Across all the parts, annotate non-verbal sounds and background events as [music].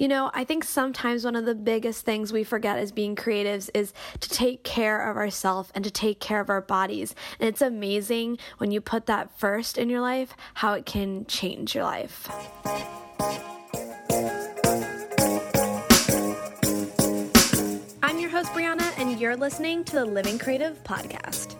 You know, I think sometimes one of the biggest things we forget as being creatives is to take care of ourselves and to take care of our bodies. And it's amazing when you put that first in your life, how it can change your life. I'm your host, Brianna, and you're listening to the Living Creative Podcast.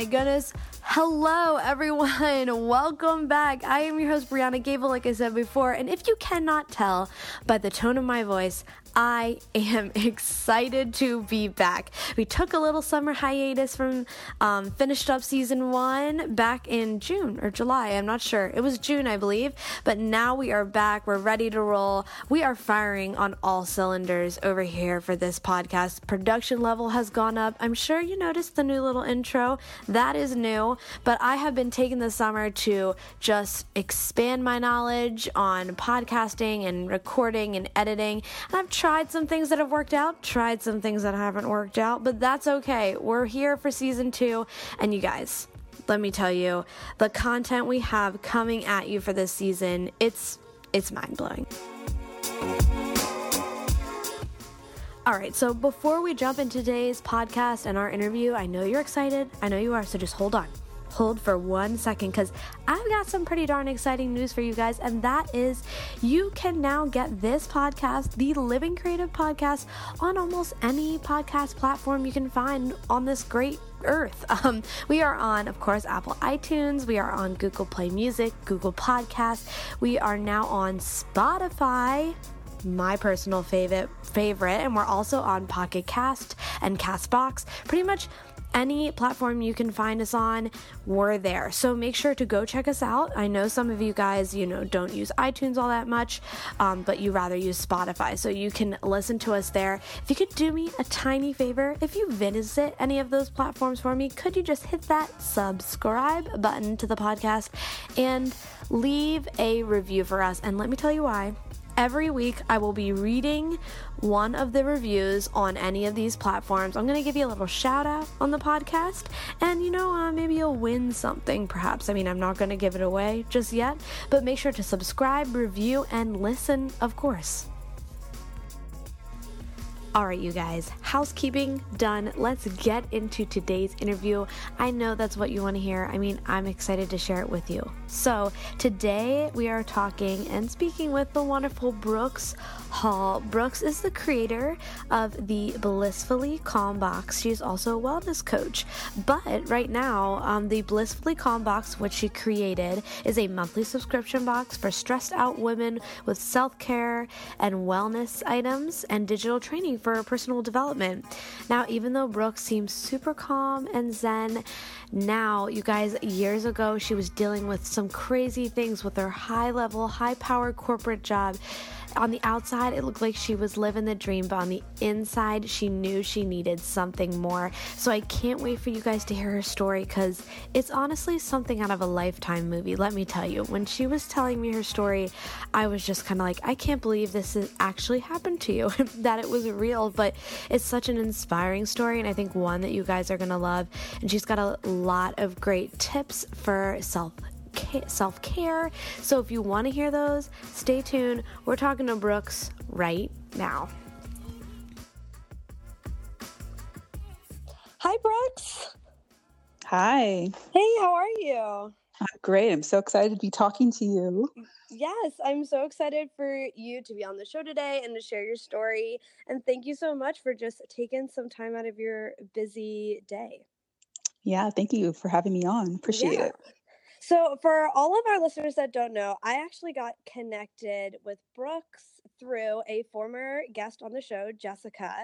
My goodness. Hello, everyone. [laughs] Welcome back. I am your host, Brianna Gable, like I said before. And if you cannot tell by the tone of my voice, I am [laughs] excited to be back. We took a little summer hiatus from um, finished up season one back in June or July. I'm not sure. It was June, I believe. But now we are back. We're ready to roll. We are firing on all cylinders over here for this podcast. Production level has gone up. I'm sure you noticed the new little intro. That is new. But I have been taking the summer to just expand my knowledge on podcasting and recording and editing. And I've tried some things that have worked out, tried some things that haven't worked out, but that's okay. We're here for season two. And you guys, let me tell you, the content we have coming at you for this season, it's it's mind blowing. All right, so before we jump into today's podcast and our interview, I know you're excited. I know you are, so just hold on hold for one second because I've got some pretty darn exciting news for you guys, and that is you can now get this podcast, the Living Creative Podcast, on almost any podcast platform you can find on this great earth. [laughs] Um, we are on, of course, Apple iTunes. We are on Google Play Music, Google Podcast. We are now on Spotify my personal favorite favorite and we're also on Pocket Cast and Castbox. Pretty much any platform you can find us on, we're there. So make sure to go check us out. I know some of you guys, you know, don't use iTunes all that much, um, but you rather use Spotify. So you can listen to us there. If you could do me a tiny favor, if you visit any of those platforms for me, could you just hit that subscribe button to the podcast and leave a review for us? And let me tell you why. Every week, I will be reading one of the reviews on any of these platforms. I'm going to give you a little shout out on the podcast, and you know, uh, maybe you'll win something perhaps. I mean, I'm not going to give it away just yet, but make sure to subscribe, review, and listen, of course. All right, you guys, housekeeping done. Let's get into today's interview. I know that's what you want to hear. I mean, I'm excited to share it with you. So, today we are talking and speaking with the wonderful Brooks Hall. Brooks is the creator of the Blissfully Calm Box. She's also a wellness coach. But right now, um, the Blissfully Calm Box, which she created, is a monthly subscription box for stressed out women with self care and wellness items and digital training for personal development. Now, even though Brooks seems super calm and zen, now, you guys, years ago, she was dealing with some crazy things with her high level, high powered corporate job on the outside, it looked like she was living the dream, but on the inside, she knew she needed something more. So I can't wait for you guys to hear her story because it's honestly something out of a lifetime movie. Let me tell you, when she was telling me her story, I was just kind of like, I can't believe this actually happened to you, [laughs] that it was real. But it's such an inspiring story, and I think one that you guys are going to love. And she's got a lot of great tips for self self care. So if you want to hear those, stay tuned. We're talking to Brooks right now. Hi, Brooks. Hi. Hey, how are you? I'm great. I'm so excited to be talking to you. Yes, I'm so excited for you to be on the show today and to share your story. And thank you so much for just taking some time out of your busy day. Yeah, thank you for having me on. Appreciate yeah. it. So, for all of our listeners that don't know, I actually got connected with Brooks through a former guest on the show, Jessica.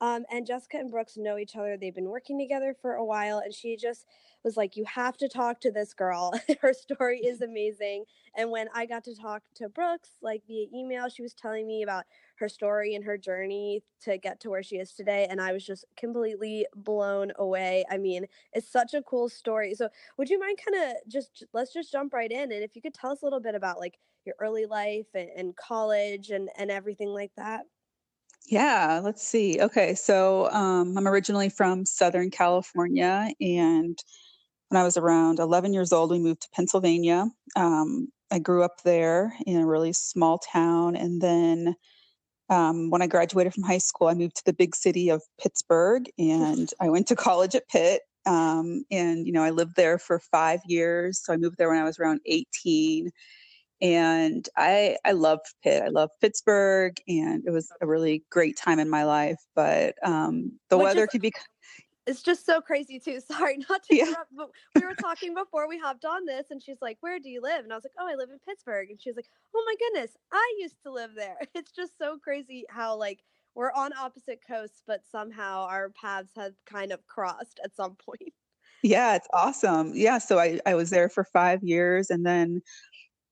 Um, and Jessica and Brooks know each other. They've been working together for a while, and she just was like, You have to talk to this girl. [laughs] Her story is [laughs] amazing. And when I got to talk to Brooks, like via email, she was telling me about her story and her journey to get to where she is today. And I was just completely blown away. I mean, it's such a cool story. So, would you mind kind of just let's just jump right in? And if you could tell us a little bit about like your early life and, and college and, and everything like that. Yeah, let's see. Okay, so um, I'm originally from Southern California, and when I was around 11 years old, we moved to Pennsylvania. Um, I grew up there in a really small town, and then um, when I graduated from high school, I moved to the big city of Pittsburgh, and [laughs] I went to college at Pitt. Um, and you know, I lived there for five years. So I moved there when I was around 18 and I I loved Pitt. I loved Pittsburgh, and it was a really great time in my life. But um, the weather could be. It's just so crazy too. [laughs] Sorry, not to yeah. interrupt, but we were talking before we hopped on this, and she's like, "Where do you live?" And I was like, "Oh, I live in Pittsburgh." And she's like, "Oh my goodness, I used to live there." [laughs] It's just so crazy how like we're on opposite coasts, but somehow our paths have kind of crossed at some point. Yeah, it's awesome. Yeah, so I I was there for five years, and then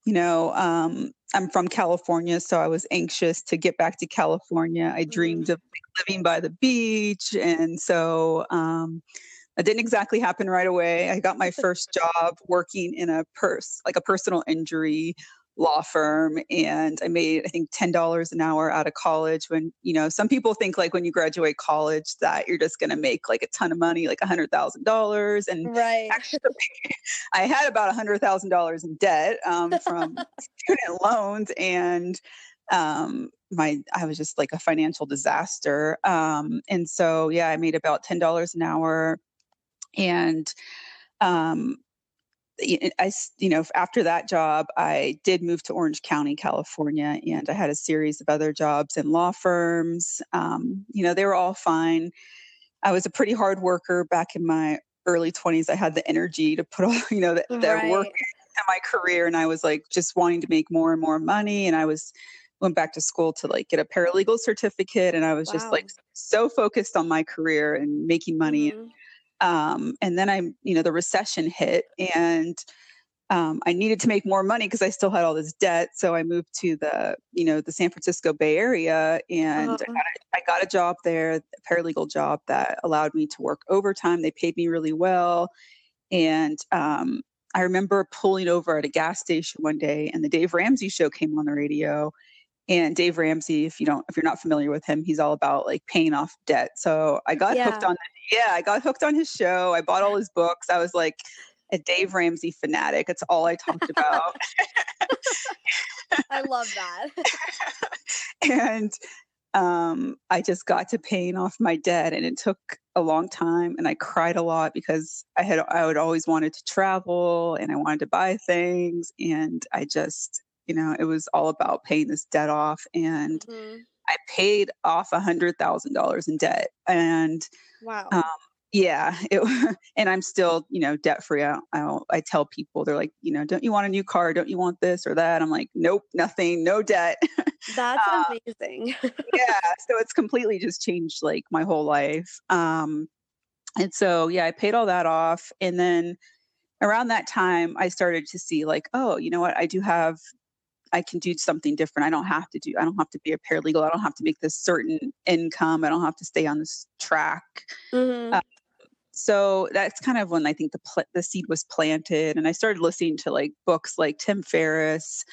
you know, um, I'm from California, so I was anxious to get back to California. I dreamed mm-hmm. of living by the beach. And so um, that didn't exactly happen right away. I got my [laughs] first job working in a purse, like a personal injury law firm and I made I think ten dollars an hour out of college when you know some people think like when you graduate college that you're just gonna make like a ton of money like a hundred thousand dollars and right. actually [laughs] I had about a hundred thousand dollars in debt um, from [laughs] student loans and um, my I was just like a financial disaster um, and so yeah I made about ten dollars an hour and um, I, you know, after that job, I did move to Orange County, California, and I had a series of other jobs in law firms. Um, you know, they were all fine. I was a pretty hard worker back in my early 20s. I had the energy to put [laughs] all, you know, the, the right. work in my career, and I was like just wanting to make more and more money. And I was went back to school to like get a paralegal certificate, and I was wow. just like so focused on my career and making money. Mm-hmm. Um, and then I, you know, the recession hit and um, I needed to make more money because I still had all this debt. So I moved to the, you know, the San Francisco Bay Area and uh-huh. I, got a, I, got a job there, a paralegal job that allowed me to work overtime. They paid me really well. And um, I remember pulling over at a gas station one day and the Dave Ramsey show came on the radio and Dave Ramsey, if you don't, if you're not familiar with him, he's all about like paying off debt. So I got yeah. hooked on, yeah, I got hooked on his show. I bought all his books. I was like a Dave Ramsey fanatic. It's all I talked about. I love that. [laughs] and um, I just got to paying off my debt, and it took a long time. And I cried a lot because I had I would always wanted to travel and I wanted to buy things, and I just you know it was all about paying this debt off and mm-hmm. i paid off a hundred thousand dollars in debt and wow. um, yeah it, [laughs] and i'm still you know debt free I, I, I tell people they're like you know don't you want a new car? Don't you want this or that? I'm like nope nothing no debt. [laughs] That's uh, amazing. yeah [laughs] so it's completely just changed like my whole life um and so yeah i paid all that off and then around that time i started to see like oh you know what? I do have I can do something different. I don't have to do, I don't have to be a paralegal. I don't have to make this certain income. I don't have to stay on this track. Mm-hmm. Uh, so that's kind of when I think the pl- the seed was planted, and I started listening to like books like Tim Ferriss,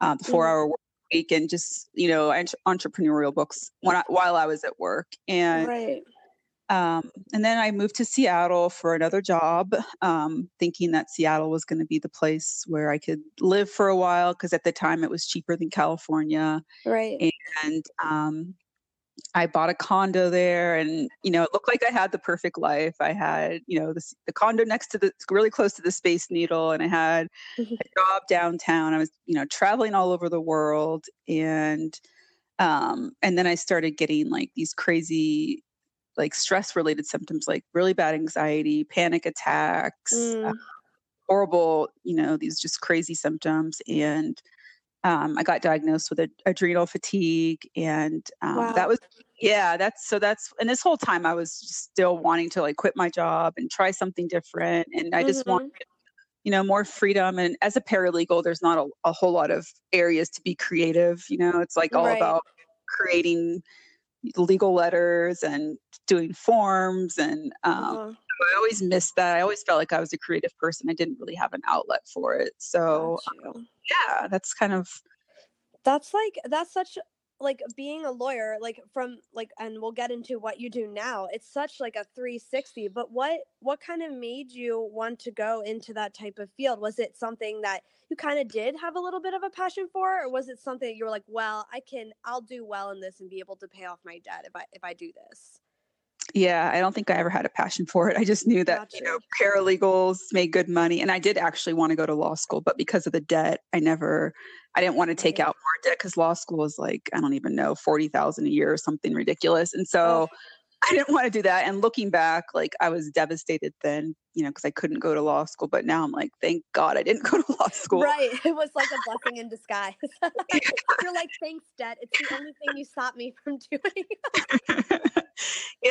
uh, the Four mm-hmm. Hour Work Week, and just you know entrepreneurial books when I, while I was at work. And right. Um, and then I moved to Seattle for another job, um, thinking that Seattle was going to be the place where I could live for a while because at the time it was cheaper than California. Right. And um, I bought a condo there, and you know, it looked like I had the perfect life. I had, you know, the, the condo next to the really close to the Space Needle, and I had mm-hmm. a job downtown. I was, you know, traveling all over the world, and um, and then I started getting like these crazy like stress related symptoms like really bad anxiety, panic attacks, mm. uh, horrible, you know, these just crazy symptoms. And um, I got diagnosed with a, adrenal fatigue. And um, wow. that was, yeah, that's so that's, and this whole time I was still wanting to like quit my job and try something different. And I mm-hmm. just wanted, you know, more freedom. And as a paralegal, there's not a, a whole lot of areas to be creative. You know, it's like all right. about creating legal letters and doing forms and um, uh-huh. I always missed that. I always felt like I was a creative person. I didn't really have an outlet for it. So um, yeah, that's kind of that's like that's such like being a lawyer like from like and we'll get into what you do now it's such like a 360 but what what kind of made you want to go into that type of field? Was it something that you kind of did have a little bit of a passion for or was it something you were like well i can i'll do well in this and be able to pay off my debt if i if i do this yeah, I don't think I ever had a passion for it. I just knew that, gotcha. you know, paralegals made good money. And I did actually want to go to law school, but because of the debt, I never, I didn't want to take out more debt because law school is like, I don't even know, 40,000 a year or something ridiculous. And so oh. I didn't want to do that. And looking back, like I was devastated then, you know, because I couldn't go to law school. But now I'm like, thank God I didn't [laughs] go to law school. Right. It was like a blessing in disguise. [laughs] [laughs] You're like, thanks, debt. It's the only thing you stopped me from doing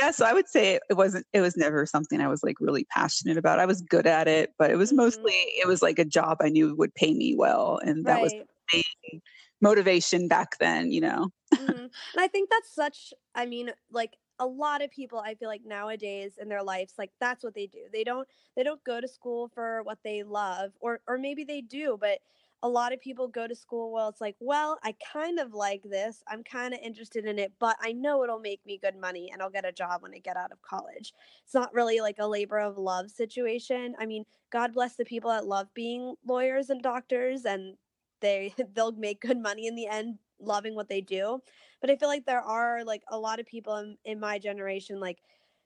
yeah so i would say it wasn't it was never something i was like really passionate about i was good at it but it was mostly mm-hmm. it was like a job i knew would pay me well and that right. was main motivation back then you know mm-hmm. and i think that's such i mean like a lot of people i feel like nowadays in their lives like that's what they do they don't they don't go to school for what they love or or maybe they do but a lot of people go to school well it's like well i kind of like this i'm kind of interested in it but i know it'll make me good money and i'll get a job when i get out of college. It's not really like a labor of love situation i mean god bless the people that love being lawyers and doctors and they [laughs] they'll make good money in the end loving what they do but i feel like there are like a lot of people in, in my generation like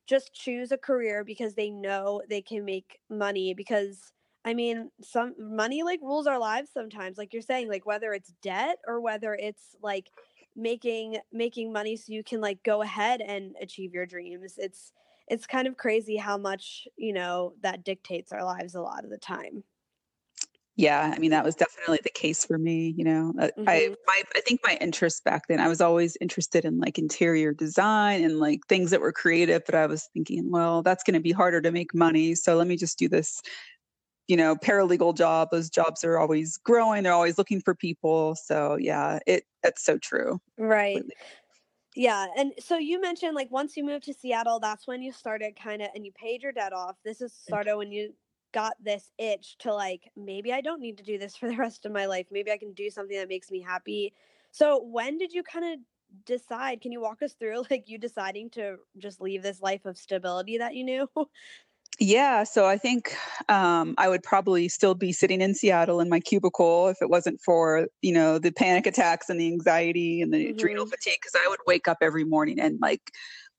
just choose a career because they know they can make money because I mean, some money like rules our lives sometimes. Like you're saying, like whether it's debt or whether it's like making making money so you can like go ahead and achieve your dreams. It's it's kind of crazy how much, you know, that dictates our lives a lot of the time. Yeah, I mean that was definitely the case for me. You know, mm-hmm. I my, I think my interest back then I was always interested in like interior design and like things that were creative. But I was thinking, well, that's going to be harder to make money, so let me just do this you know paralegal job those jobs are always growing they're always looking for people so yeah it that's so true right. Completely. yeah and so you mentioned like once you moved to seattle that's when you started kind of and you paid your debt off. This is started when you got this itch to like maybe i don't need to do this for the rest of my life. Maybe i can do something that makes me happy. So when did you kind of decide can you walk us through [laughs] like you deciding to just leave this life of stability that you knew [laughs] Yeah, so I think um, I would probably still be sitting in Seattle in my cubicle if it wasn't for you know the panic attacks and the anxiety and the mm-hmm. adrenal fatigue. Because I would wake up every morning and like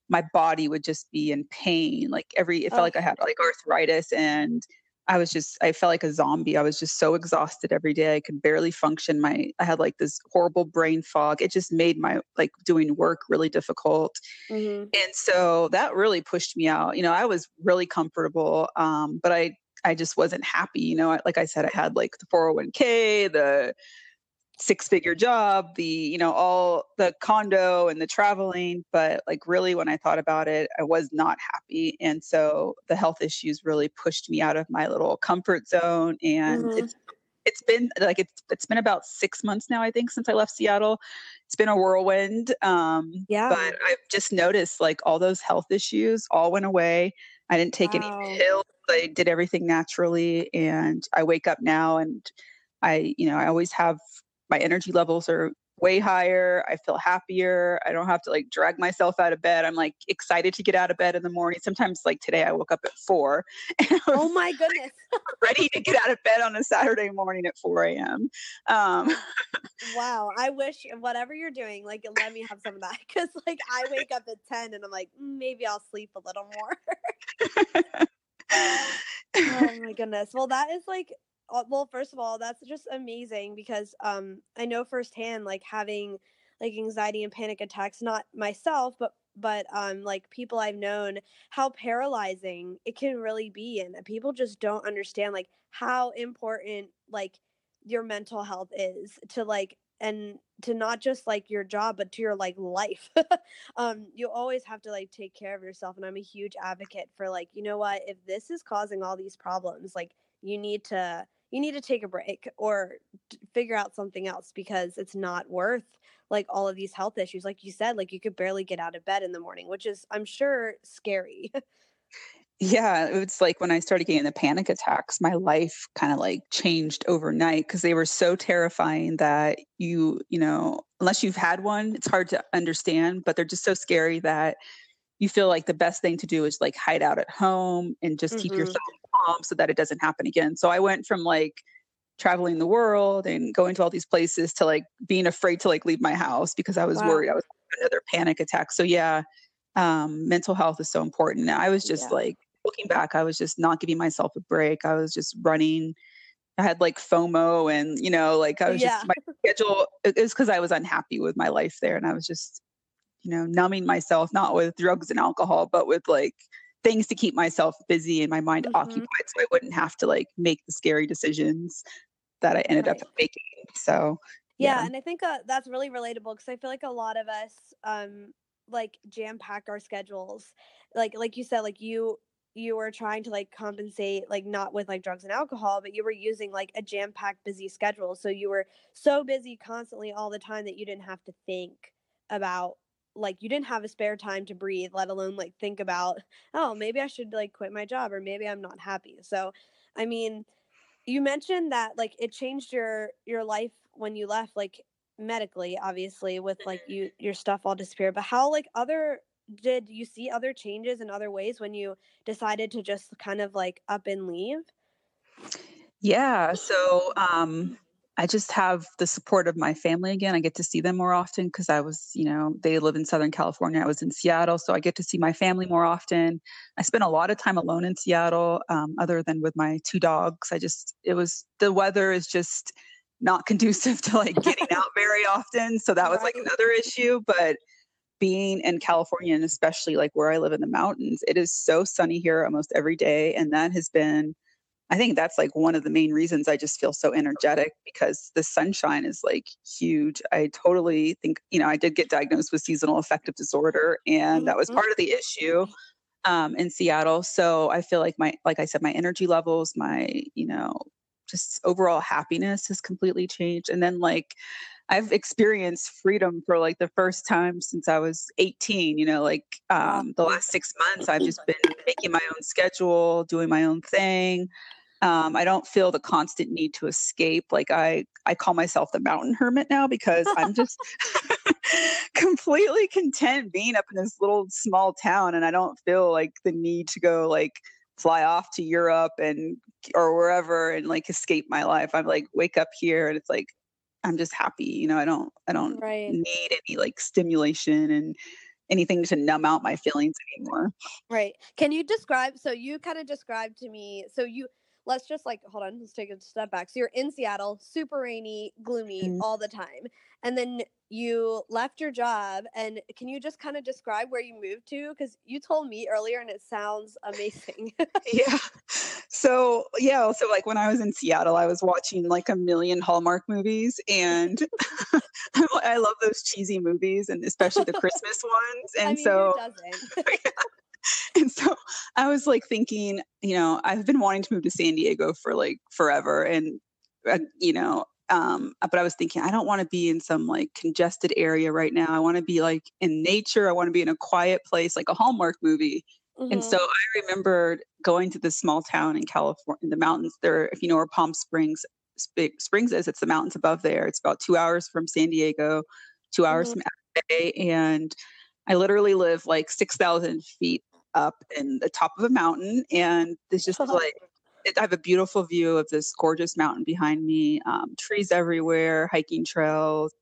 my body would just be in pain. Like every it felt oh. like I had like arthritis and I was just I felt like a zombie. I was just so exhausted every day. I could barely function. My I had like this horrible brain fog. It just made my like doing work really difficult. Mm-hmm. And so that really pushed me out. You know, I was really comfortable um but I I just wasn't happy, you know. Like I said I had like the 401k, the six figure job, the, you know, all the condo and the traveling. But like really, when I thought about it, I was not happy. And so the health issues really pushed me out of my little comfort zone. And mm-hmm. it's, it's been like it's it's been about six months now, I think, since I left Seattle. It's been a whirlwind. Um, yeah. But I've just noticed like all those health issues all went away. I didn't take wow. any pills. I did everything naturally, and I wake up now and I, you know, I always have my energy levels are way higher. I feel happier. I don't have to like drag myself out of bed. I'm like excited to get out of bed in the morning. Sometimes, like today, I woke up at four. [laughs] oh my goodness. [laughs] ready to get out of bed on a Saturday morning at 4 a.m. Um, wow. I wish whatever you're doing, like, let me have some of that. [laughs] Cause like I wake up at 10 and I'm like, mm, maybe I'll sleep a little more. oh my goodness. Well, that is like well first of all that's just amazing because um i know firsthand like having like anxiety and panic attacks not myself but but um like people i've known how paralyzing it can really be and people just don't understand like how important like your mental health is to like and to not just like your job but to your like life. [laughs] Um you always have to like take care of yourself and i'm a huge advocate for like you know what if this is causing all these problems like you need to you need to take a break or figure out something else because it's not worth like all of these health issues like you said like you could barely get out of bed in the morning which is i'm sure scary [laughs] yeah it's like when i started getting the panic attacks my life kind of like changed overnight because they were so terrifying that you you know unless you've had one, it's hard to understand, but they're just so scary that you feel like the best thing to do is like hide out at home and just mm-hmm. keep yourself so that it doesn't happen again. So I went from like traveling the world and going to all these places to like being afraid to like leave my house because I was wow. worried I was another panic attack. So yeah, um, mental health is so important. I was just yeah. like looking back, I was just not giving myself a break. I was just running. I had like FOMO and you know, like I was yeah. just my schedule it was because I was unhappy with my life there and I was just, you know, numbing myself, not with drugs and alcohol, but with like things to keep myself busy and my mind mm-hmm. occupied so I wouldn't have to like make the scary decisions that I ended right. up making. So yeah, yeah. and I think uh, that's really relatable because I feel like a lot of us um like jam pack our schedules. Like like you said, like you you were trying to like compensate like not with like drugs and alcohol but you were using like a jam packed busy schedule so you were so busy constantly all the time that you didn't have to think about like you didn't have a spare time to breathe let alone like think about oh maybe i should like quit my job or maybe i'm not happy so i mean you mentioned that like it changed your your life when you left like medically obviously with like mm-hmm. you your stuff all disappeared but how like other did you see other changes in other ways when you decided to just kind of like up and leave yeah so um I just have the support of my family again. I get to see them more often because I was, you know, they live in Southern California. I was in Seattle, so I get to see my family more often. I spent a lot of time alone in Seattle, um, other than with my two dogs. I just, it was, the weather is just not [laughs] conducive to like getting [laughs] out very often. So that was like another issue. But being in California and especially like where I live in the mountains, it is so sunny here almost every day. And that has been, I think that's like one of the main reasons I just feel so energetic because the sunshine is like huge. I totally think, you know, I did get diagnosed with seasonal affective disorder, and that was mm-hmm. part of the issue um, in Seattle. So I feel like my, like I said, my energy levels, my, you know, just overall happiness has completely changed. And then like, I've experienced freedom for like the first time since I was 18. You know, like um, the last six months, I've just been making my own schedule, doing my own thing um, i don't feel the constant need to escape like i i call myself the mountain hermit now because i'm just [laughs] [laughs] completely content being up in this little small town and i don't feel like the need to go like fly off to europe and or wherever and like escape my life i'm like wake up here and it's like i'm just happy you know i don't i don't right. need any like stimulation and anything to numb out my feelings anymore. Right. Can you describe so you kind of described to me so you let's just like hold on, let's take a step back. So you're in Seattle, super rainy, gloomy mm-hmm. all the time. And then you left your job and can you just kind of describe where you moved to cuz you told me earlier and it sounds amazing. [laughs] yeah. So, yeah, so like when I was in Seattle, I was watching like a million Hallmark movies and [laughs] I love those cheesy movies and especially the Christmas [laughs] ones. And I mean, so. [laughs] and so I was like thinking, you know, I've been wanting to move to San Diego for like forever. And, uh, you know, um, but I was thinking, I don't want to be in some like congested area right now. I want to be like in nature. I want to be in a quiet place, like a Hallmark movie. Mm-hmm. And so I remembered going to this small town in California, in the mountains there, if you know where Palm Springs Springs is, it's the mountains above there. It's about two hours from San Diego, two hours mm-hmm. from LA. And I literally live like 6,000 feet up in the top of a mountain. And it's just [laughs] like, I have a beautiful view of this gorgeous mountain behind me, um, trees everywhere, hiking trails.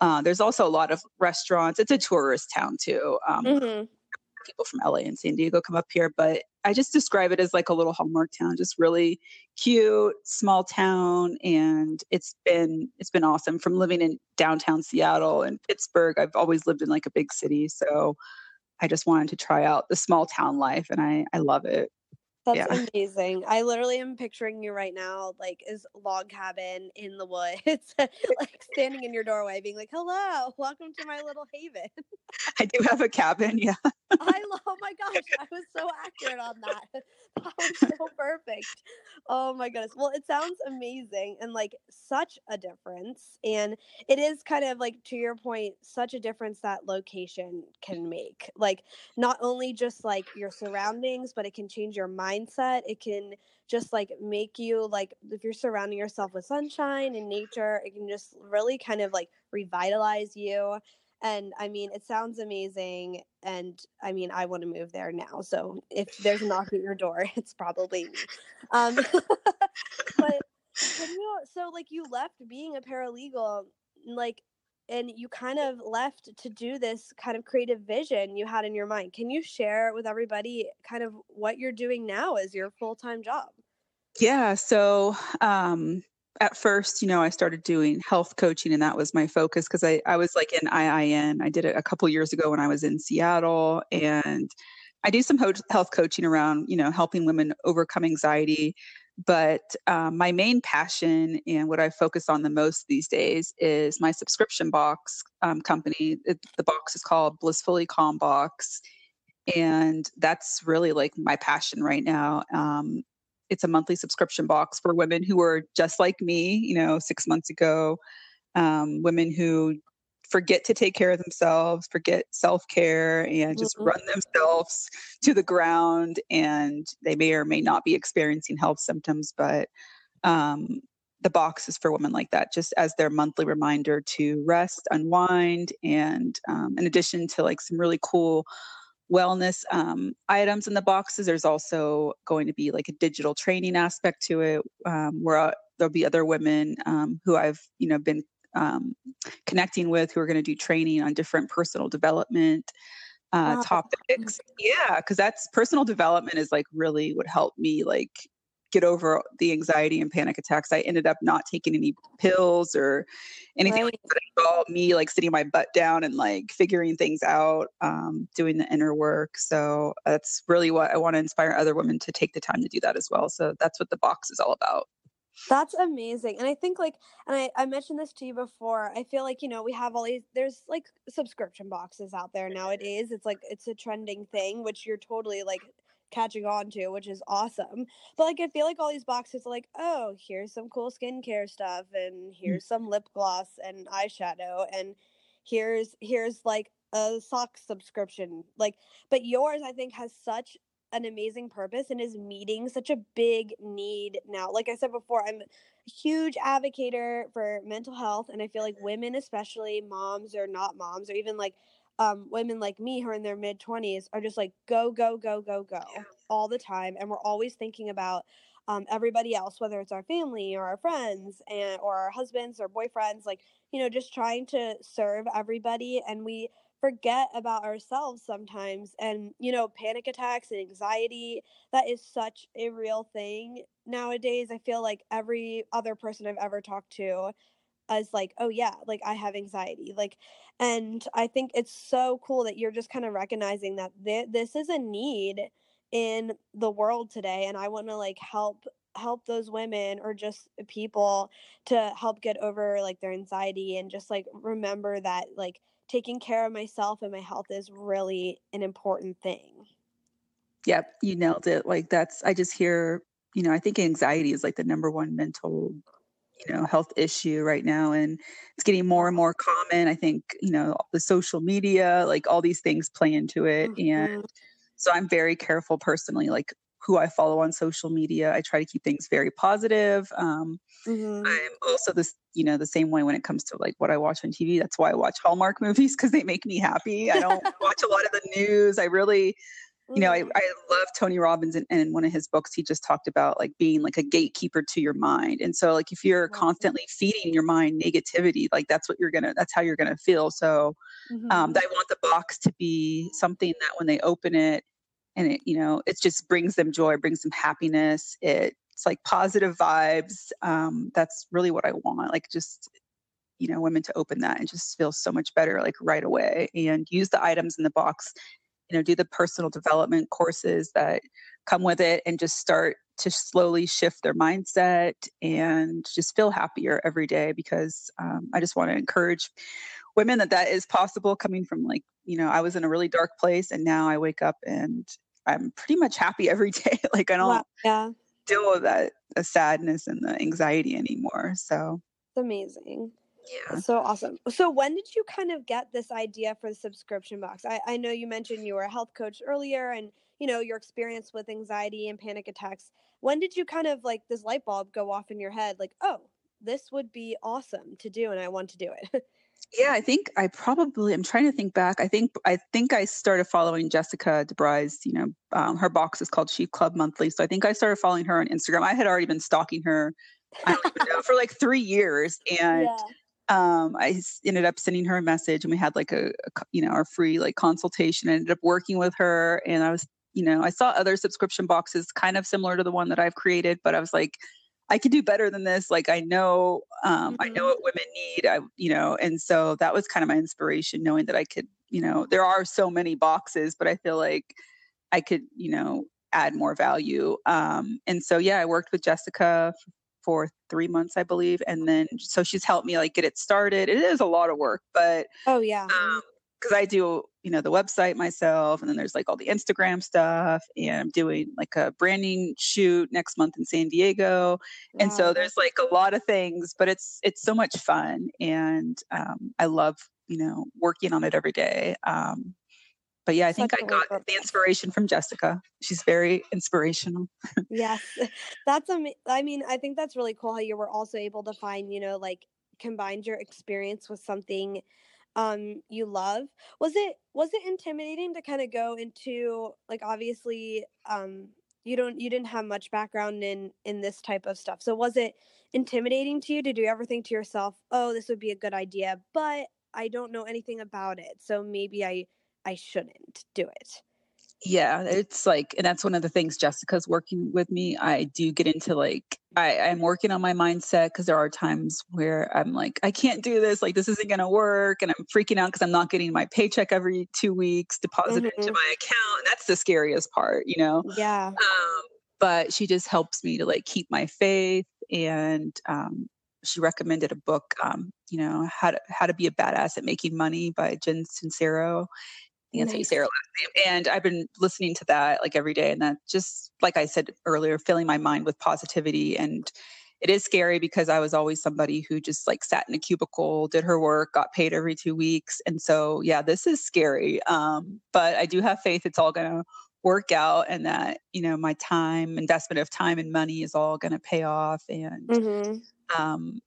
Uh, there's also a lot of restaurants. It's a tourist town too. Um, mm-hmm. People from LA and San Diego come up here, but I just describe it as like a little Hallmark town, just really cute, small town, and it's been it's been awesome. From living in downtown Seattle and Pittsburgh, I've always lived in like a big city, so I just wanted to try out the small town life, and I I love it. That's yeah. amazing. I literally am picturing you right now, like is log cabin in the woods, [laughs] like standing in your doorway, being like, "Hello, welcome to my little haven." [laughs] I do have a cabin, yeah. I love. Oh my gosh, I was so accurate on that. [laughs] That was so perfect. Oh my goodness. Well, it sounds amazing and like such a difference, and it is kind of like to your point, such a difference that location can make. Like not only just like your surroundings, but it can change your mind mindset. It can just like make you like if you're surrounding yourself with sunshine and nature, it can just really kind of like revitalize you. And I mean, it sounds amazing. And I mean, I want to move there now. So if there's a knock at your door, [laughs] it's probably me. Um, [laughs] but you, so like you left being a paralegal, like and you kind of left to do this kind of creative vision you had in your mind. Can you share with everybody kind of what you're doing now as your full time job? Yeah. So, um, at first, you know, I started doing health coaching and that was my focus because I, I was like in IIN. I did it a couple years ago when I was in Seattle and I do some health coaching around, you know, helping women overcome anxiety but um, my main passion and what I focus on the most these days is my subscription box um, company. It, the box is called Blissfully Calm Box. And that's really like my passion right now. Um, it's a monthly subscription box for women who are just like me, you know, six months ago, um, women who forget to take care of themselves, forget self care, and just mm-hmm. run themselves to the ground. And they may or may not be experiencing health symptoms, but um, the box is for women like that, just as their monthly reminder to rest, unwind, and um, in addition to like some really cool wellness um, items in the boxes, there's also going to be like a digital training aspect to it, um, where uh, there'll be other women um, who I've you know been um, connecting with who are going to do training on different personal development uh, wow. topics. Yeah, because that's personal development is like really would help me like get over the anxiety and panic attacks. I ended up not taking any pills or anything right. like that. It all me like sitting my butt down and like figuring things out, um, doing the inner work. So that's really what I want to inspire other women to take the time to do that as well. So that's what the box is all about. That's amazing. And I think like and I, I mentioned this to you before. I feel like, you know, we have all these there's like subscription boxes out there nowadays. It's like it's a trending thing, which you're totally like catching on to, which is awesome. But like I feel like all these boxes are like, oh, here's some cool skincare stuff and mm. here's some lip gloss and eyeshadow and here's here's like a sock subscription. Like but yours I think has such an amazing purpose and is meeting such a big need now. Like I said before, I'm a huge advocate for mental health, and I feel like women, especially moms or not moms, or even like um, women like me who are in their mid 20s, are just like go, go, go, go, go all the time. And we're always thinking about um, everybody else, whether it's our family or our friends and or our husbands or boyfriends, like, you know, just trying to serve everybody. And we forget about ourselves sometimes and you know panic attacks and anxiety that is such a real thing nowadays i feel like every other person i've ever talked to is like oh yeah like i have anxiety like and i think it's so cool that you're just kind of recognizing that th- this is a need in the world today and i want to like help help those women or just people to help get over like their anxiety and just like remember that like taking care of myself and my health is really an important thing. Yep, you nailed it. Like that's I just hear, you know, I think anxiety is like the number one mental you know health issue right now and it's getting more and more common i think you know the social media like all these things play into it mm-hmm. and so i'm very careful personally like who I follow on social media. I try to keep things very positive. Um, mm-hmm. I'm also this, you know, the same way when it comes to like what I watch on TV. That's why I watch Hallmark [laughs] movies because they make me happy. I don't [laughs] watch a lot of the news. I really, you know, I, mm-hmm. I love Tony Robbins and, and in one of his books, he just talked about like being like a gatekeeper to your mind. And so like if you're constantly feeding your mind negativity, like that's what you're gonna, that's how you're gonna feel. So mm-hmm. um, I want the box to be something that when they open it, and it you know it just brings them joy brings them happiness it, it's like positive vibes um, that's really what i want like just you know women to open that and just feel so much better like right away and use the items in the box you know do the personal development courses that come with it and just start to slowly shift their mindset and just feel happier every day because um, i just want to encourage women that that is possible coming from like you know i was in a really dark place and now i wake up and i'm pretty much happy [laughs] every day. Like i don't wow. yeah. deal with that the sadness and the anxiety anymore so it's amazing. Yeah. So awesome. So when did you kind of get this idea for the subscription box? I, I know you mentioned you were a health coach earlier and you know your experience with anxiety and panic attacks. When did you kind of like this light bulb go off in your head like oh this would be awesome to do and i want to do it [laughs] yeah i think i probably i'm trying to think back i think i think i started following jessica debrise you know um, her box is called chic club monthly so i think i started following her on instagram. I had already been stalking her I don't even know, [laughs] for like three years and yeah. um, I ended up sending her a message and we had like a, a, you know our free like consultation I ended up working with her and I was you know I saw other subscription boxes kind of similar to the one that I've created but I was like I could do better than this like I know um, mm-hmm. I know mm-hmm. what women need I you know and so that was kind of my inspiration knowing that I could you know there are so many boxes but I feel like I could you know add more value um, and so yeah I worked with Jessica for three months, I believe. And then so she's helped me like get it started. It is a lot of work, but oh yeah. Um, because I do, you know, the website myself, and then there's like all the Instagram stuff, and I'm doing like a branding shoot next month in San Diego, wow. and so there's like a lot of things, but it's it's so much fun, and um, I love you know working on it every day. Um, but yeah, I think I got the inspiration from Jessica. She's very inspirational. yes, [laughs] that's am- I mean, I think that's really cool how you were also able to find, you know, like combined your experience with something um you love was it was it intimidating to kind of go into like obviously um you don't you didn't have much background in in this type of stuff so was it intimidating to you did you ever think to yourself oh this would be a good idea but i don't know anything about it so maybe i I shouldn't do it. Yeah, it's like, and that's one of the things Jessica's working with me. I do get into like, I, I'm working on my mindset because there are times where I'm like, I can't do this. Like, this isn't going to work. And I'm freaking out because I'm not getting my paycheck every two weeks deposited mm-hmm. into my account. And that's the scariest part, you know? Yeah. Um, but she just helps me to like keep my faith and um, she recommended a book, um, you know, how to how to be a badass at making money by Jen Sincero, that's how you say her last name. And I've been listening to that like every day. And that just, like I said earlier, filling my mind with positivity. And it is scary because I was always somebody who just like sat in a cubicle, did her work, got paid every two weeks. And so, yeah, this is scary. Um, but I do have faith it's all going to work out and that, you know, my time, investment of time and money is all going to pay off. And, mm-hmm. um,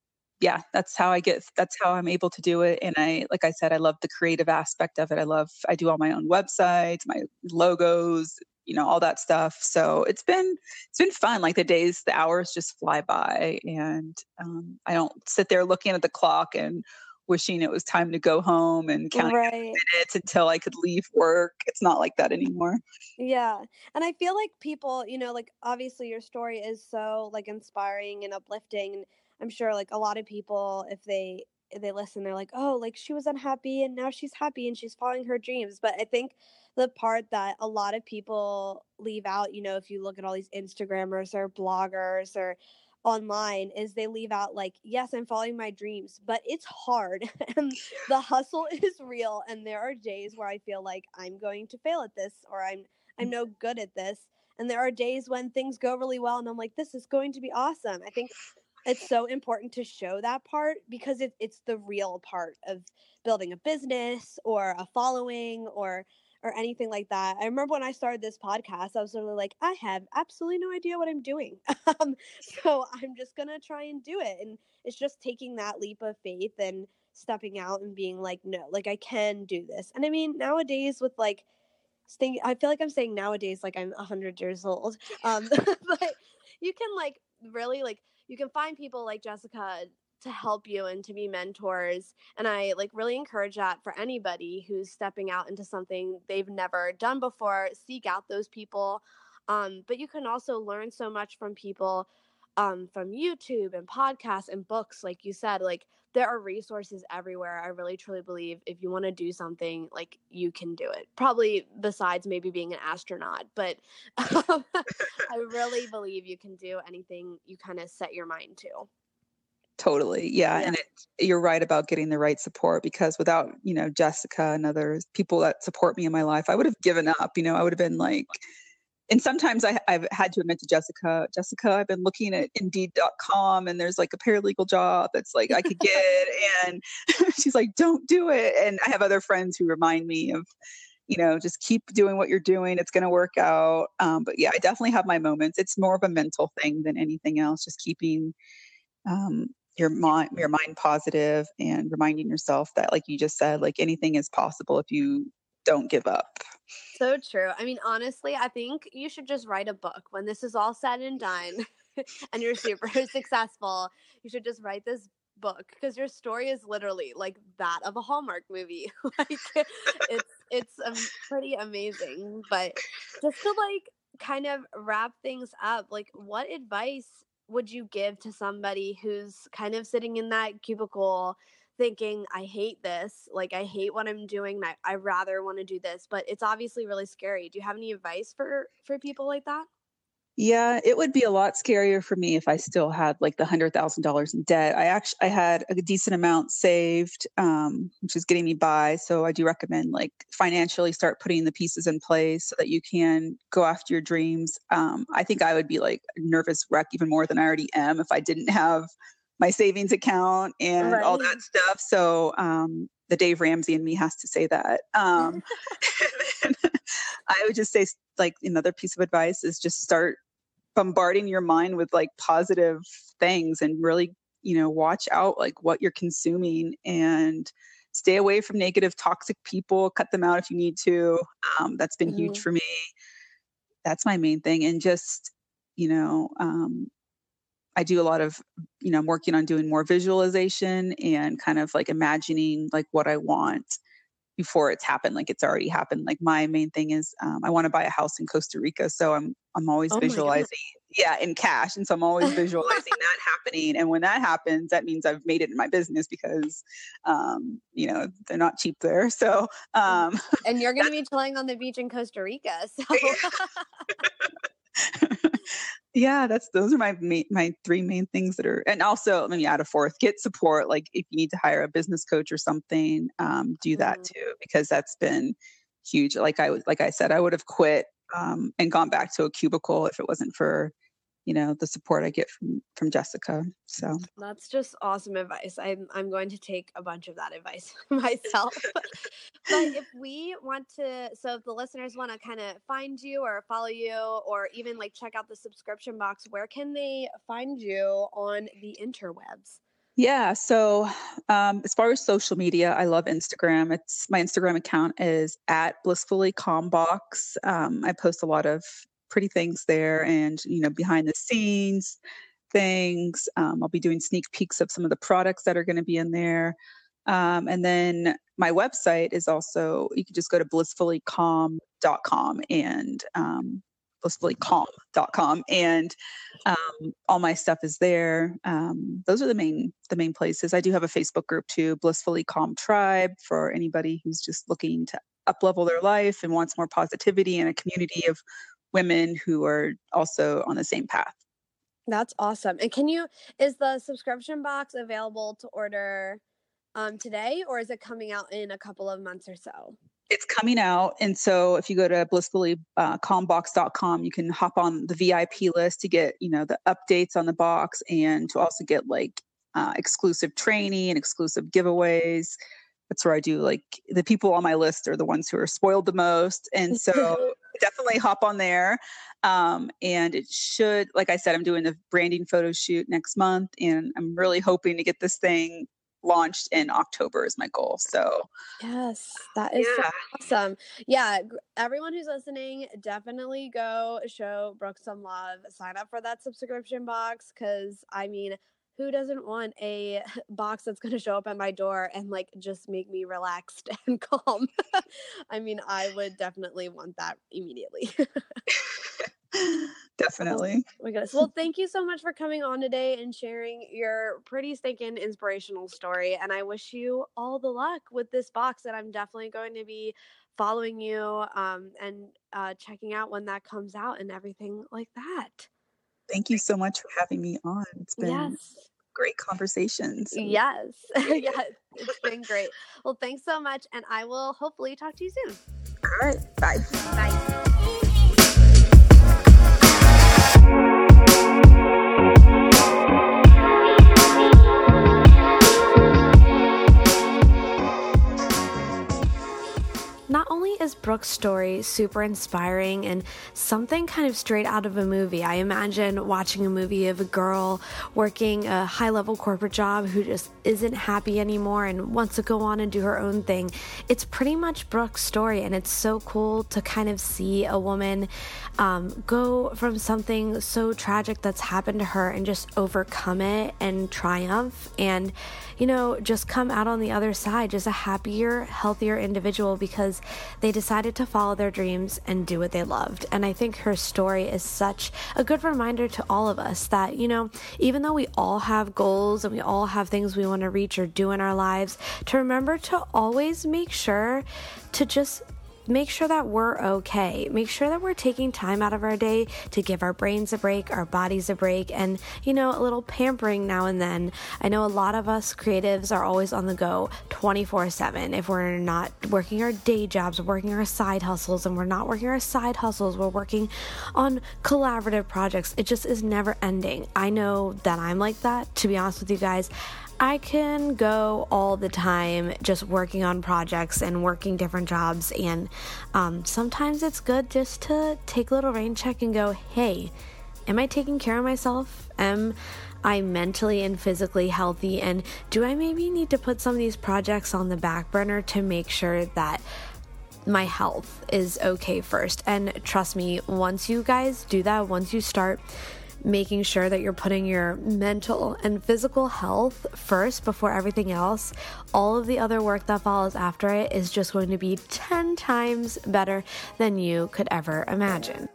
yeah, that's how I get, that's how I'm able to do it. And I, like I said, I love the creative aspect of it. I love, I do all my own websites, my logos, you know, all that stuff. So it's been, it's been fun. Like the days, the hours just fly by and um, I don't sit there looking at the clock and wishing it was time to go home and counting right. minutes until I could leave work. It's not like that anymore. Yeah. And I feel like people, you know, like obviously your story is so like inspiring and uplifting I'm sure like a lot of people if they if they listen they're like, "Oh, like she was unhappy and now she's happy and she's following her dreams." But I think the part that a lot of people leave out, you know, if you look at all these Instagrammers or bloggers or online is they leave out like yes i'm following my dreams but it's hard [laughs] and the hustle [laughs] is real and there are days where i feel like i'm going to fail at this or i'm i'm no good at this and there are days when things go really well and i'm like this is going to be awesome i think it's so important to show that part because it, it's the real part of building a business or a following or or anything like that. I remember when I started this podcast, I was literally like, I have absolutely no idea what I'm doing. [laughs] um, so I'm just gonna try and do it. And it's just taking that leap of faith and stepping out and being like, no, like I can do this. And I mean, nowadays with like I feel like I'm saying nowadays like I'm hundred years old. Um, [laughs] but you can like really like you can find people like Jessica to help you and to be mentors and i like really encourage that for anybody who's stepping out into something they've never done before seek out those people um, but you can also learn so much from people um, from youtube and podcasts and books like you said like there are resources everywhere i really truly believe if you want to do something like you can do it probably besides maybe being an astronaut but um, [laughs] i really believe you can do anything you kind of set your mind to Totally. Yeah. yeah. And it, you're right about getting the right support because without, you know, Jessica and others, people that support me in my life, I would have given up. You know, I would have been like, and sometimes I, have had to admit to Jessica, Jessica, I've been looking at indeed.com and there's like a paralegal job that's like I could get. [laughs] and [laughs] she's like, don't do it. And I have other friends who remind me of, you know, just keep doing what you're doing. It's going to work out. Um, but yeah, I definitely have my moments. It's more of a mental thing than anything else. Just keeping um, your mind your mind positive and reminding yourself that, like you just said, like anything is possible if you don't give up. So true. I mean, honestly, I think you should just write a book when this is all said and done [laughs] and you're super [laughs] successful. You should just write this book because your story is literally like that of a Hallmark movie. [laughs] like it's it's um, pretty amazing. But just to like kind of wrap things up, like what advice would you give to somebody who's kind of sitting in that cubicle thinking i hate this like i hate what i'm doing I, I rather want to do this but it's obviously really scary do you have any advice for for people like that yeah, it would be a lot scarier for me if I still had like the hundred thousand dollars in debt. I actually I had a decent amount saved, um, which is getting me by. So I do recommend like financially start putting the pieces in place so that you can go after your dreams. Um, I think I would be like a nervous wreck even more than I already am if I didn't have my savings account and right. all that stuff. So um, the Dave Ramsey in me has to say that. Um, [laughs] [laughs] I would just say, like, another piece of advice is just start bombarding your mind with like positive things and really, you know, watch out like what you're consuming and stay away from negative, toxic people. Cut them out if you need to. Um, that's been mm-hmm. huge for me. That's my main thing. And just, you know, um, I do a lot of, you know, I'm working on doing more visualization and kind of like imagining like what I want before it's happened like it's already happened. Like my main thing is um, i want to buy a house in costa rica so i'm i'm always oh visualizing yeah in cash and so i'm always visualizing that happening and when that happens that means i've made it in my business because um, you know they're not cheap there so um, and you're going to be chilling on the beach in costa rica [laughs] so [laughs] [laughs] yeah that's those are my main, my three main things that are and also let me add a fourth get support like if you need to hire a business coach or something um, do that mm-hmm. too because that's been huge like i like i said i would have quit um, and gone back to a cubicle if it wasn't for you know the support I get from from Jessica. So that's just awesome advice. I'm I'm going to take a bunch of that advice [laughs] myself. but if we want to, so if the listeners want to kind of find you or follow you or even like check out the subscription box, where can they find you on the interwebs? Yeah. So, um, as far as social media, I love Instagram. It's my Instagram account is at blissfully calm box. Um, I post a lot of pretty things there and you know behind the scenes things um, i'll be doing sneak peeks of some of the products that are going to be in there um, and then my website is also you can just go to blissfullycalm.com and um, blissfullycalm.com and um, all my stuff is there um, those are the main the main places. I do have a facebook group too blissfully calm tribe for anybody who's just looking to up level their life and wants more positivity and a community of women who are also on the same path. That's awesome. And can you is the subscription box available to order um, today or is it coming out in a couple of months or so? It's coming out. And so if you go to blissfullycalmbox.com, uh, you can hop on the VIP list to get, you know, the updates on the box and to also get like uh, exclusive training and exclusive giveaways. That's where I do like the people on my list are the ones who are spoiled the most. And so [laughs] [laughs] definitely hop on there. Um, and it should, like I said, I'm doing the branding photo shoot next month, and I'm really hoping to get this thing launched in October is my goal. So, yes, that is yeah. so awesome. Yeah, everyone who's listening, definitely go show Brooks some love. Sign up for that subscription box because I mean, who doesn't want a [laughs] box that's going to show up at my door and like just make me relaxed [laughs] and calm? [laughs] I mean, I would definitely want that immediately. definitely. Oh my goodness. Well, thank you so much for coming on today and sharing your pretty stinking inspirational story. And I wish you all the luck with this box. And I'm definitely going to be following you um, and uh, checking out when that comes out and everything like that. Thank you so much for having me on. It's been yes. great conversations. Yes. [laughs] yes. It's been great. Well, thanks so much. And I will hopefully talk to you soon. All right. Bye. Bye. Brooks' story super inspiring and something kind of straight out of a movie. I imagine watching a movie of a girl working a high level corporate job who just isn't happy anymore and wants to go on and do her own thing. It's pretty much Brooks' story, and it's so cool to kind of see a woman um, go from something so tragic that's happened to her and just overcome it and triumph and, you know, just come out on the other side just a happier, healthier individual because they decided to follow their dreams and do what they loved. And I think her story is such a good reminder to all of us that, you know, even though we all have goals and we all have things we want to reach or do in our lives, to remember to always make sure to just make sure that we're okay. Make sure that we're taking time out of our day to give our brains a break, our bodies a break, and, you know, a little pampering now and then. I know a lot of us creatives are always on the go 24 7. If we're not working our day jobs, working our side hustles, and we're not working our side hustles, we're working on collaborative projects. It just is never ending. I know that I'm like that, to be honest with you guys. I can go all the time just working on projects and working different jobs. And um, sometimes it's good just to take a little rain check and go, hey, am I taking care of myself? Am I mentally and physically healthy? And do I maybe need to put some of these projects on the back burner to make sure that my health is okay first? And trust me, once you guys do that, once you start making sure that you're putting your mental and physical health first before everything else, all of the other work that follows after it is just going to be 10 times better than you could ever imagine.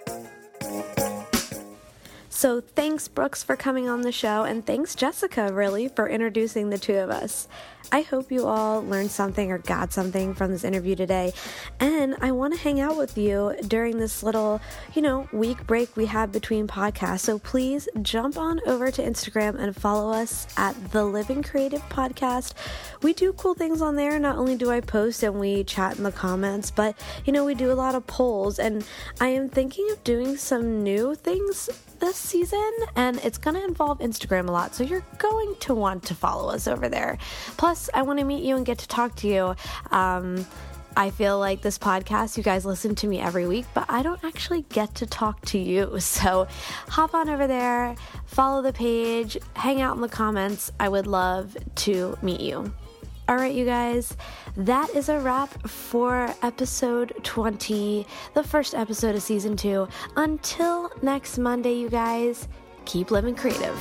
So, thanks, Brooks, for coming on the show, and thanks, Jessica, really, for introducing the two of us. I hope you all learned something or got something from this interview today. And I want to hang out with you during this little, you know, week break we have between podcasts. So please jump on over to Instagram and follow us at the Living Creative Podcast. We do cool things on there. Not only do I post and we chat in the comments, but, you know, we do a lot of polls. And I am thinking of doing some new things this season, and it's going to involve Instagram a lot. So you're going to want to follow us over there. Plus, I want to meet you and get to talk to you. Um, I feel like this podcast, you guys listen to me every week, but I don't actually get to talk to you. [laughs] So hop on over there, follow the page, hang out in the comments. I would love to meet you. All right, you guys, that is a wrap for episode 20, the first episode of season two. Until next Monday, you guys, keep living creative.